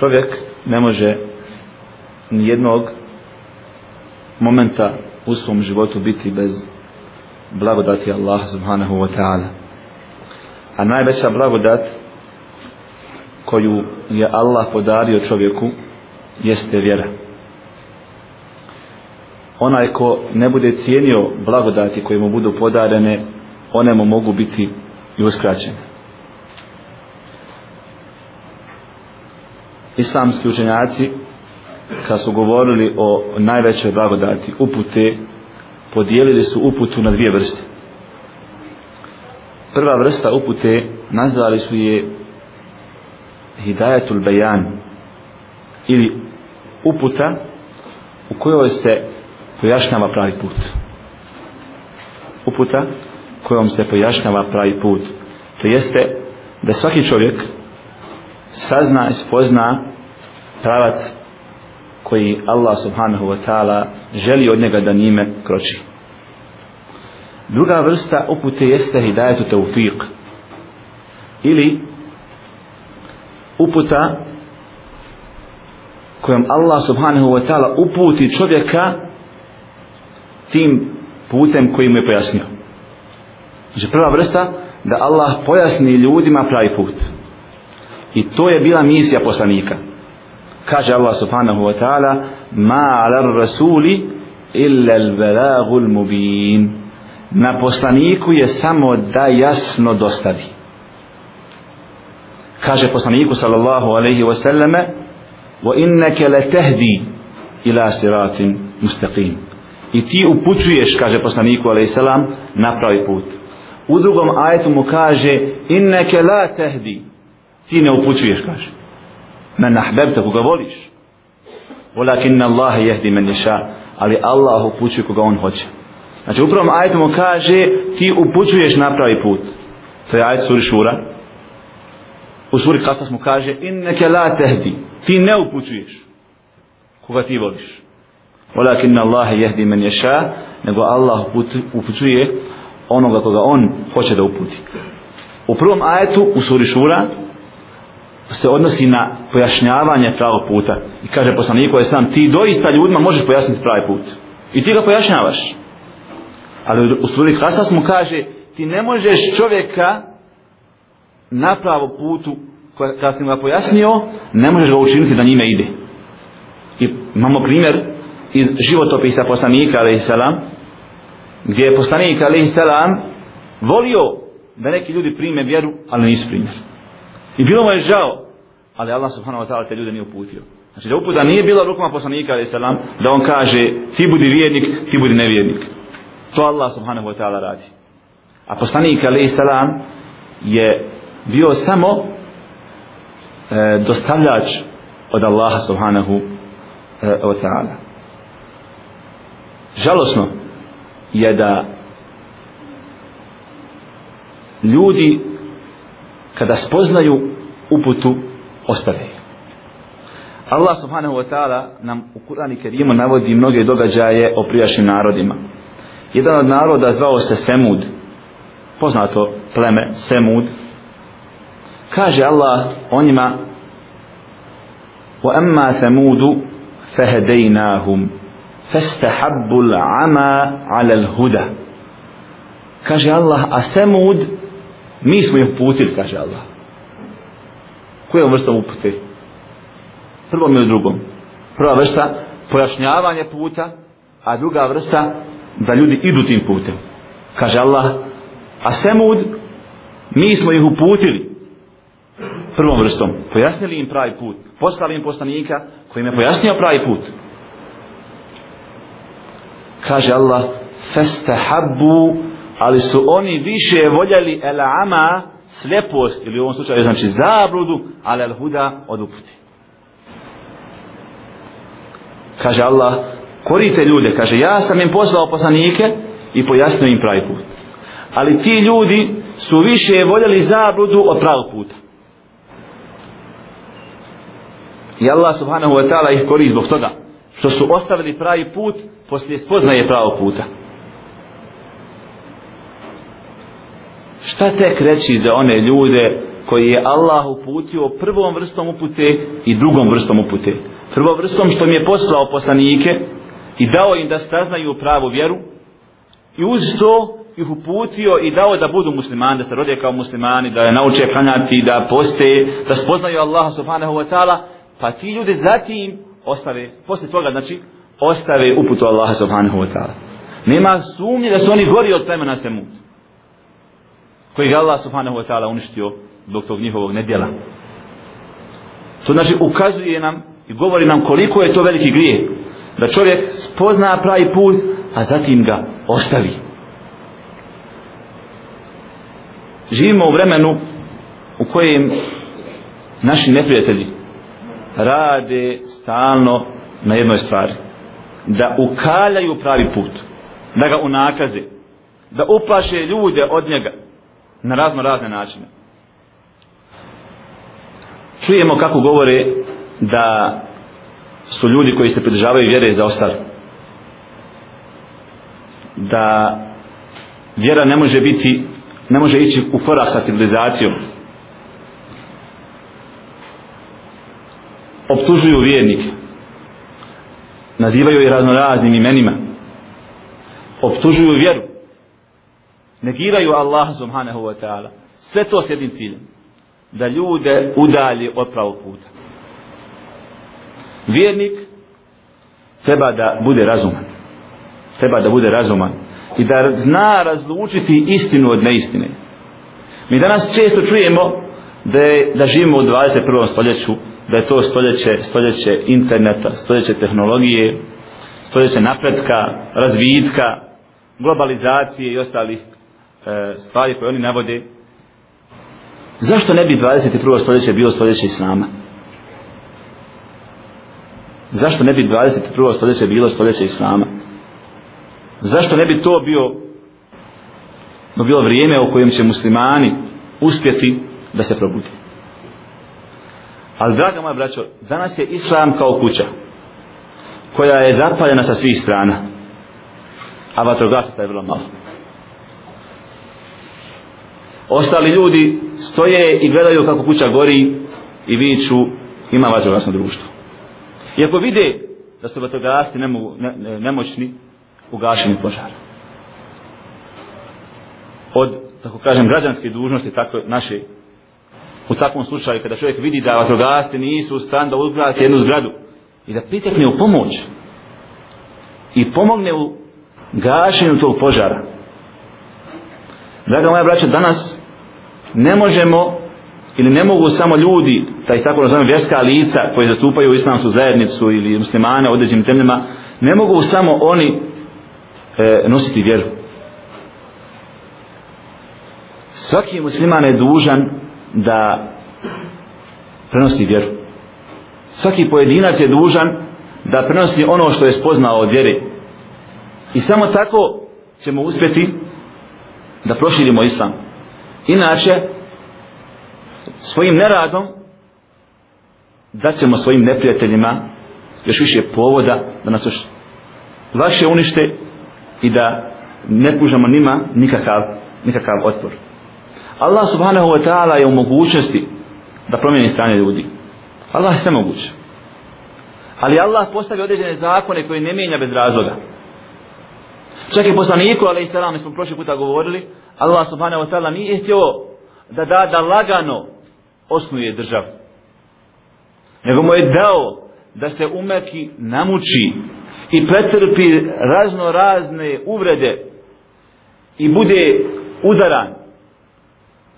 Čovjek ne može ni jednog momenta u svom životu biti bez blagodati Allah subhanahu wa ta'ala. A najveća blagodat koju je Allah podario čovjeku jeste vjera. Onaj ko ne bude cijenio blagodati koje mu budu podarene one mu mogu biti i uskraćene. Islamski učenjaci kad su govorili o najvećoj blagodati upute podijelili su uputu na dvije vrste. Prva vrsta upute nazvali su je hidayatul bayan ili uputa u kojoj se pojašnjava pravi put. Uputa kojom se pojašnjava pravi put. To jeste da svaki čovjek sazna i spozna pravac koji Allah subhanahu wa ta'ala želi od njega da njime kroči. Druga vrsta upute jeste hidajetu taufiq ili uputa kojom Allah subhanahu wa ta'ala uputi čovjeka tim putem koji mu je pojasnio. Znači prva vrsta da Allah pojasni ljudima pravi put. I to je bila misija poslanika. Kaže Allah subhanahu wa ta'ala Ma ala rasuli illa al balagul mubin Na poslaniku je samo da jasno dostavi. Kaže poslaniku sallallahu alaihi wa sallame Wa inneke le tehdi ila siratin mustaqim. I ti upućuješ, kaže poslaniku alaihi salam, na pravi put. U drugom ajetu mu kaže inneke la tehdi ti ne upućuješ kaže men ahbebte koga voliš. Walakin Allah jehdi men ješa ali Allah upućuje koga on hoće. Znači upravo ajet mu kaže ti upućuješ na pravi put. To je ajet suri šura. U suri kasas mu kaže inneke la tehdi ti ne upućuješ koga ti voliš. Walakin Allah jehdi men ješa nego Allah upućuje onoga koga on hoće da uputi. U prvom ajetu u suri šura se odnosi na pojašnjavanje pravog puta. I kaže poslaniku je sam, ti doista ljudima možeš pojasniti pravi put. I ti ga pojašnjavaš. Ali u suri Kasas mu kaže, ti ne možeš čovjeka na pravo putu, kada sam ga pojasnio, ne možeš ga učiniti da njime ide. I imamo primjer iz životopisa poslanika, a.s. gdje je poslanik, a.s. volio da neki ljudi prime vjeru, ali nisu primjer. I bilo mu je žao, ali Allah subhanahu wa ta'ala te ljude nije uputio. Znači da uputa nije bila rukama poslanika alaih salam, da on kaže ti budi vjernik, ti budi nevjernik. To Allah subhanahu wa ta'ala radi. A poslanik alaih salam je bio samo e, dostavljač od Allaha subhanahu e, wa ta'ala. Žalosno je da ljudi kada spoznaju uputu ostave. Allah subhanahu wa ta'ala nam u Kur'ani Kerimu navodi mnoge događaje o prijašnjim narodima. Jedan od naroda zvao se Semud, poznato pleme Semud, kaže Allah o njima وَأَمَّا ثَمُودُ فَهَدَيْنَاهُمْ فَاسْتَحَبُّ الْعَمَا عَلَى الْهُدَى kaže Allah a Semud mi smo ih putili kaže Allah kojom vrstom upute prvom ili drugom? Prva vrsta pojašnjavanje puta a druga vrsta da ljudi idu tim putem. Kaže Allah a Semud mi smo ih uputili. Prvom vrstom. Pojasnili im pravi put. Poslali im poslanika koji im je pojasnio pravi put. Kaže Allah festahabbu ali su oni više voljeli el ama slepost ili u ovom slučaju znači zabludu, ali al huda od uputi. Kaže Allah, korite ljude, kaže ja sam im poslao poslanike i pojasnio im pravi put. Ali ti ljudi su više voljeli zabludu od pravog puta. I Allah subhanahu wa ta'ala ih kori zbog toga što su ostavili pravi put poslije spoznaje pravog puta. Šta tek reći za one ljude koji je Allah uputio prvom vrstom upute i drugom vrstom upute? Prvom vrstom što mi je poslao poslanike i dao im da saznaju pravu vjeru i uz to ih uputio i dao da budu muslimani, da se rode kao muslimani, da je nauče klanjati, da poste, da spoznaju Allaha subhanahu wa ta'ala, pa ti ljudi zatim ostave, posle toga znači, ostave uputu Allaha subhanahu wa ta'ala. Nema sumnje da su oni gori od plemena Semud koji ga Allah subhanahu wa ta'ala uništio zbog tog njihovog nedjela. To znači ukazuje nam i govori nam koliko je to veliki grije da čovjek spozna pravi put a zatim ga ostavi. Živimo u vremenu u kojem naši neprijatelji rade stalno na jednoj stvari. Da ukaljaju pravi put. Da ga unakaze. Da uplaše ljude od njega na razno razne načine. Čujemo kako govore da su ljudi koji se pridržavaju vjere za ostali. Da vjera ne može biti ne može ići u korak sa civilizacijom. Optužuju vjernike. Nazivaju ih raznoraznim imenima. Optužuju vjeru negiraju Allah subhanahu wa ta'ala. Sve to s jednim ciljem. Da ljude udalji od pravog puta. Vjernik treba da bude razuman. Treba da bude razuman. I da zna razlučiti istinu od neistine. Mi danas često čujemo da, je, da živimo u 21. stoljeću da je to stoljeće, stoljeće interneta, stoljeće tehnologije, stoljeće napretka, razvitka, globalizacije i ostalih E, stvari koje oni navode zašto ne bi 21. stoljeće bilo stoljeće Islama zašto ne bi 21. stoljeće bilo stoljeće Islama zašto ne bi to bio no bilo vrijeme u kojem će muslimani uspjeti da se probudi ali draga moja braćo danas je Islam kao kuća koja je zapaljena sa svih strana a vatrogasista je vrlo malo ostali ljudi stoje i gledaju kako kuća gori i viču ima vatrogasno društvo i ako vide da su vatrogasci nemo, ne, ne, nemoćni u gašenju požara. Od tako kažem građanske dužnosti tako naše u takvom slučaju kada čovjek vidi da vatrogasci nisu u stan da uzgrasi jednu zgradu i da pritekne u pomoć i pomogne u gašenju tog požara. Draga moja braća, danas ne možemo ili ne mogu samo ljudi, taj tako nazovem vjerska lica koji zastupaju islamsku zajednicu ili muslimane u određenim zemljama, ne mogu samo oni e, nositi vjeru. Svaki musliman je dužan da prenosi vjeru. Svaki pojedinac je dužan da prenosi ono što je spoznao od vjere. I samo tako ćemo uspjeti da proširimo islam. Inače, svojim neradom da ćemo svojim neprijateljima još više povoda da nas još vaše unište i da ne pužamo nima nikakav, nikakav otpor. Allah subhanahu wa ta'ala je u mogućnosti da promijeni stanje ljudi. Allah je sve moguće. Ali Allah postavi određene zakone koje ne mijenja bez razloga. Čak i poslaniku, ali i salam, smo prošli puta govorili, Allah subhanahu wa ta'ala nije htio da da da lagano osnuje državu. Nego mu je dao da se umeki namuči i pretrpi razno razne uvrede i bude udaran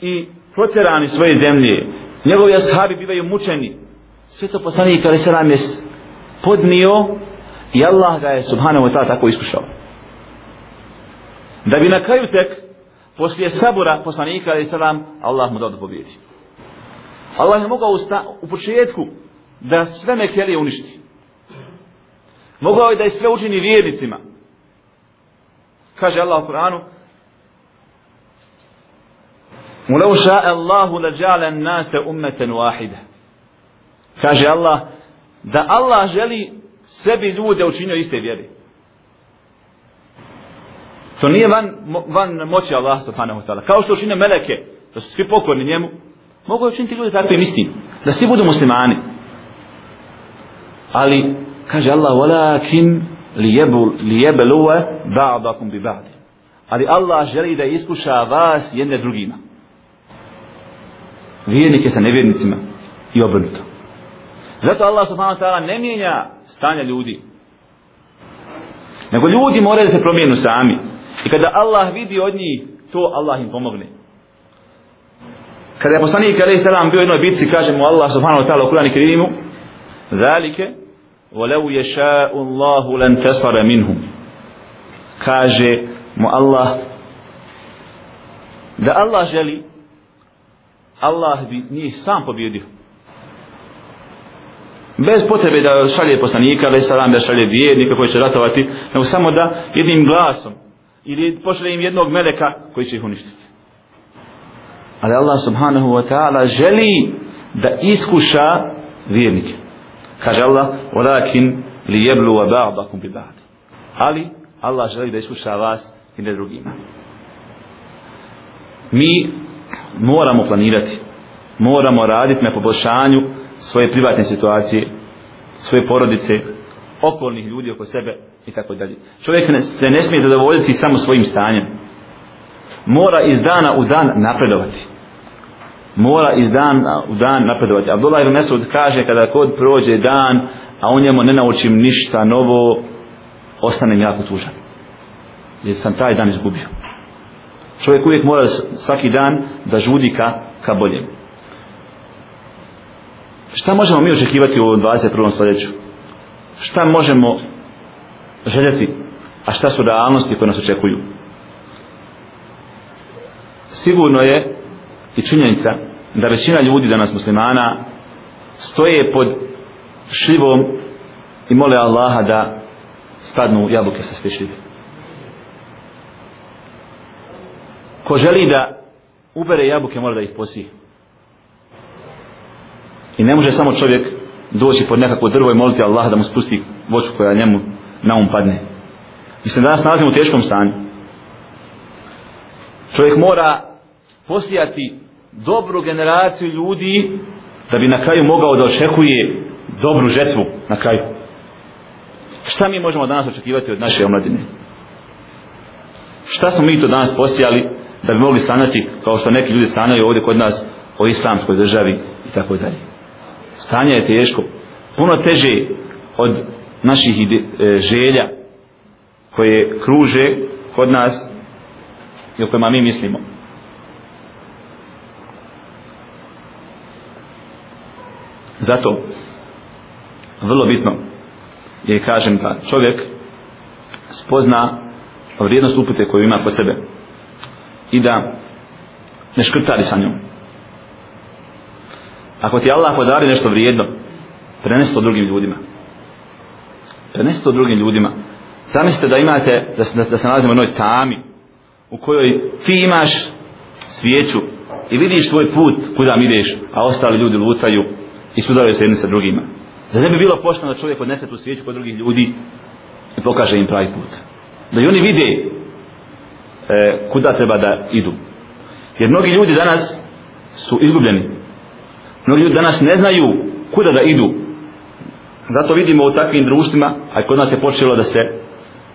i proteran iz svoje zemlje. Njegovi ashabi bivaju mučeni. Sve to poslanik ali se nam je podnio i Allah ga je subhanahu wa ta'ala tako iskušao. Da bi na kraju tek poslije sabora poslanika ali salam Allah mu dao da pobjedi. Allah je mogao usta, u početku da sve mekelije uništi. Mogao je da je sve učini vjernicima. Kaže Allah u Koranu Ulau ša Allahu la džale nase ummeten wahide kaže Allah da Allah želi sebi ljude učinio iste vjeri to nije van, van moći Allah subhanahu wa ta'ala. Kao što učine meleke da su svi pokorni njemu mogu učiniti ljudi takvim istim da svi budu muslimani. Ali kaže Allah walakin lijebeluve ba'dakum bi ba'di ali Allah želi da iskuša vas jedne drugima. Vjernike sa nevjernicima i obrnuto. Zato Allah subhanahu wa ta'ala ne mijenja stanja ljudi. Nego ljudi moraju da se promijenu sami. i kada Allah vidi od njih to Allah im pomogne kada je poslanik alaih salam bio u jednoj bitci kaže mu Allah subhanahu wa ta'ala u Kur'an i Kerimu zalike ولو يشاء الله لن تصر منهم kaže mu Allah da Allah želi Allah bi njih sam pobjedio bez potrebe da šalje poslanika ali salam da šalje vjernika koji će ratovati nego samo da jednim glasom ili pošle im jednog meleka koji će ih uništiti. Ali Allah subhanahu wa ta'ala želi da iskuša vjernike. Kaže Allah walakin li jeblu wa ba'dakum bi ali Allah želi da iskuša vas i ne drugima. Mi moramo planirati moramo raditi na poboljšanju svoje privatne situacije svoje porodice okolnih ljudi oko sebe i tako dalje. Čovjek se ne, se ne smije zadovoljiti samo svojim stanjem. Mora iz dana u dan napredovati. Mora iz dana u dan napredovati. Abdullah ibn Mesud kaže kada kod prođe dan a u njemu ne naučim ništa novo ostane jako tužan. Jer sam taj dan izgubio. Čovjek uvijek mora svaki dan da žudi ka, ka boljem. Šta možemo mi očekivati u 21. stoljeću? Šta možemo željeti. A šta su realnosti koje nas očekuju? Sigurno je i činjenica da većina ljudi danas muslimana stoje pod šljivom i mole Allaha da spadnu jabuke sa ste šljive. Ko želi da ubere jabuke mora da ih posije. I ne može samo čovjek doći pod nekakvo drvo i moliti Allaha da mu spusti voću koja njemu na um padne. Mi se danas nalazimo u teškom stanju. Čovjek mora posijati dobru generaciju ljudi da bi na kraju mogao da očekuje dobru žetvu na kraju. Šta mi možemo danas očekivati od naše omladine? Šta smo mi to danas posijali da bi mogli sanjati kao što neki ljudi sanjaju ovdje kod nas o islamskoj državi i tako dalje? Stanje je teško. Puno teže od naših e, želja koje kruže kod nas i o kojima mi mislimo. Zato vrlo bitno je kažem da čovjek spozna vrijednost upute koju ima kod sebe i da ne škrtari sa njom. Ako ti Allah podari nešto vrijedno prenesi to drugim ljudima. Prenesite to drugim ljudima. Zamislite da imate da se, da, da se nalazimo u jednoj tami u kojoj ti imaš svijeću i vidiš tvoj put kuda mi ideš a ostali ljudi lutaju i sudaraju se jedni sa drugima. Zar ne bi bilo pošteno da čovjek odnese tu svijeću kod drugih ljudi i pokaže im pravi put? Da i oni vide e, kuda treba da idu. Jer mnogi ljudi danas su izgubljeni. Mnogi ljudi danas ne znaju kuda da idu zato vidimo u takvim društvima a kod nas je počelo da se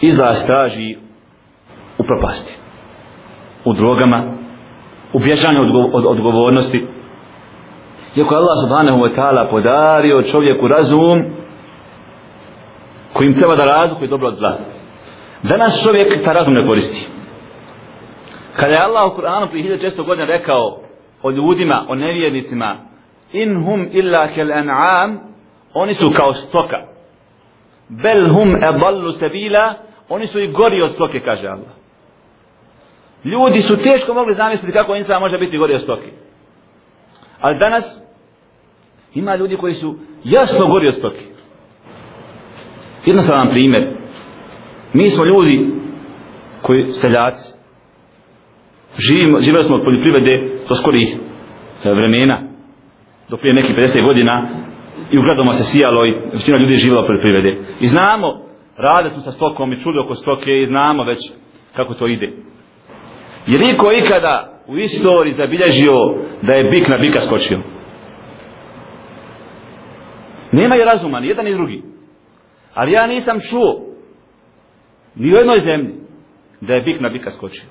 izlaz traži u propasti u drogama u bježanju od, od odgovornosti. Iako Allah subhanahu wa ta'ala podario čovjeku razum kojim treba da razlikuje dobro od zla. Danas čovjek ta razum ne koristi. Kada je Allah u Kur'anu prije 1600 godina rekao o ljudima, o nevjernicima in hum illa kel an'am oni su kao stoka bel hum edallu sebila oni su i gori od stoke kaže Allah Ljudi su teško mogli zamisliti kako insan može biti gori od stoke. Ali danas ima ljudi koji su jasno gori od stoke. Jednostavan primjer. Mi smo ljudi koji seljaci. Živimo, živeli smo od poljoprivrede do skorih e, vremena, do prije nekih 50 godina i u gradoma se sijalo i većina ljudi je živjela od poljoprivrede. I znamo, rade smo sa stokom i čuli oko stoke i znamo već kako to ide. Je li ko ikada u istoriji zabilježio da je bik na bika skočio? Nema je razuma, ni jedan ni drugi. Ali ja nisam čuo ni u jednoj zemlji da je bik na bika skočio.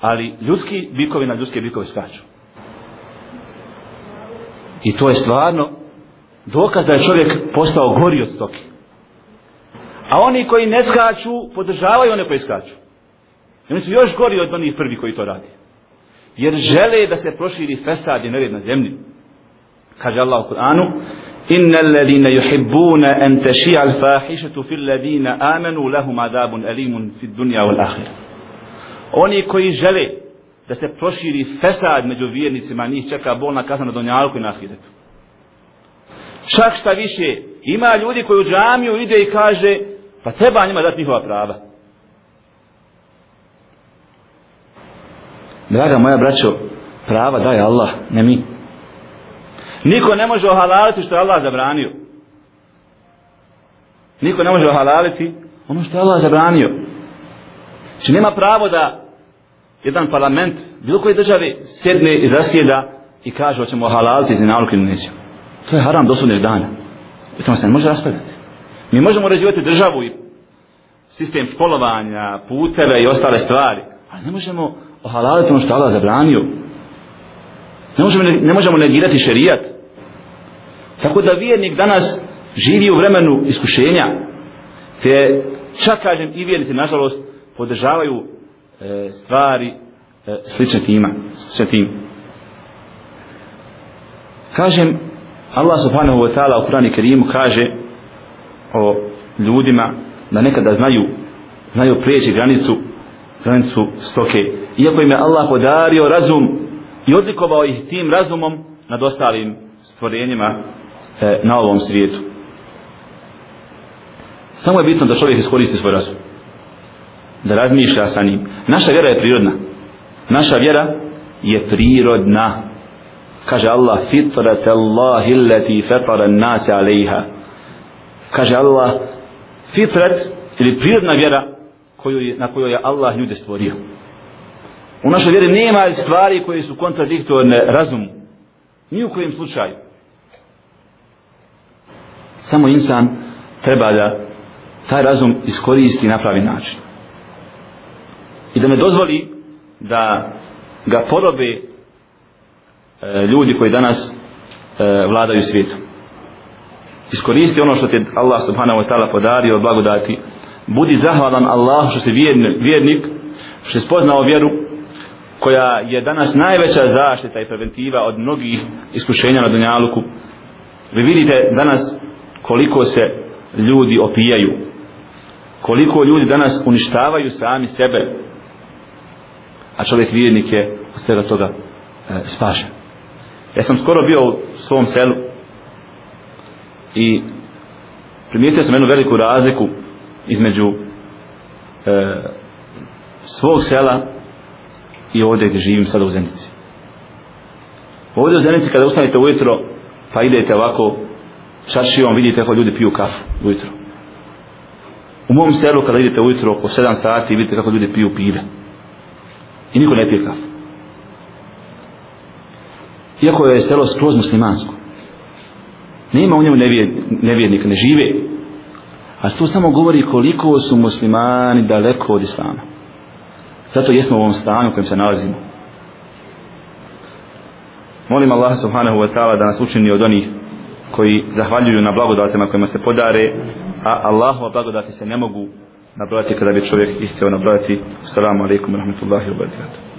Ali ljudski bikovi na ljudske bikovi skaču. I to je stvarno dokaz da je čovjek postao gori od stoki. A oni koji ne skaču, podržavaju one koji skaču. I oni su još gori od onih prvi koji to radi. Jer žele da se proširi fesad i nered na zemlji. Kaže Allah u Kur'anu, إن الذين يحبون أن تشيع الفاحشة في الذين آمنوا لهم عذاب أليم في الدنيا والآخرة Oni koji žele da se proširi fesad među vjernicima, njih čeka bolna kazna na donjalku i na ahiretu. Čak šta više, ima ljudi koji u džamiju ide i kaže, pa treba njima dati njihova prava. Draga moja braćo, prava daje Allah, ne mi. Niko ne može ohalaliti što je Allah zabranio. Niko ne može ohalaliti ono što je Allah zabranio. Znači nema pravo da jedan parlament bilo koje države sjedne i zasjeda i kaže hoćemo ohalaliti zinaluk ili nećemo. To je haram do sudnjeg dana. I tamo se ne može raspravljati. Mi možemo uređivati državu i sistem školovanja, puteve i ostale stvari. Ali ne možemo ohalaliti ono što Allah zabranio. Ne možemo, ne možemo negirati šerijat. Tako da vjernik danas živi u vremenu iskušenja, te čak kažem i vjernici, nažalost, podržavaju e, stvari e, slične tima, slične tim. Kažem, Allah subhanahu wa ta'ala u Kurani Kerimu kaže o ljudima da nekada znaju znaju prijeći granicu granicu stoke. Iako im je Allah podario razum i odlikovao ih tim razumom nad ostalim stvorenjima e, na ovom svijetu. Samo je bitno da čovjek iskoristi svoj razum. Da razmišlja sa njim. Naša vjera je prirodna. Naša vjera je prirodna. Kaže Allah, fitrat Allahi illati fatara nase alejha. Kaže Allah, fitrat ili prirodna vjera koju je, na kojoj je Allah ljude stvorio. U našoj vjeri nema stvari koje su kontradiktorne razumu. Ni u kojem slučaju samo insan treba da taj razum iskoristi na pravi način i da ne dozvoli da ga porobe E, ljudi koji danas e, vladaju svijetom. Iskoristi ono što ti Allah subhanahu wa ta'ala podario od blagodati. Budi zahvalan Allah što si vjernik, vjernik što si spoznao vjeru koja je danas najveća zaštita i preventiva od mnogih iskušenja na Dunjaluku. Vi vidite danas koliko se ljudi opijaju koliko ljudi danas uništavaju sami sebe a čovjek vjernik je od svega toga e, spašen ja sam skoro bio u svom selu i primijetio sam jednu veliku razliku između e, svog sela i ovdje gdje živim sada u Zenici ovdje u Zenici kada ustanete ujutro pa idete ovako čašijom, vidite kako ljudi piju kafu ujutro. U mom selu kada idete ujutro oko 7 sati vidite kako ljudi piju pive. I niko ne pije kafu. Iako je selo skroz muslimansko. Nema u njemu nevjernika, ne žive. A to samo govori koliko su muslimani daleko od islama. Zato jesmo u ovom stanju u kojem se nalazimo. Molim Allah subhanahu wa ta'ala da nas učini od onih koji zahvaljuju na blagodatima kojima se podare a Allahova blagodati se ne mogu nabrojati kada bi čovjek istio nabrojati Assalamu alaikum wa rahmatullahi wa barakatuh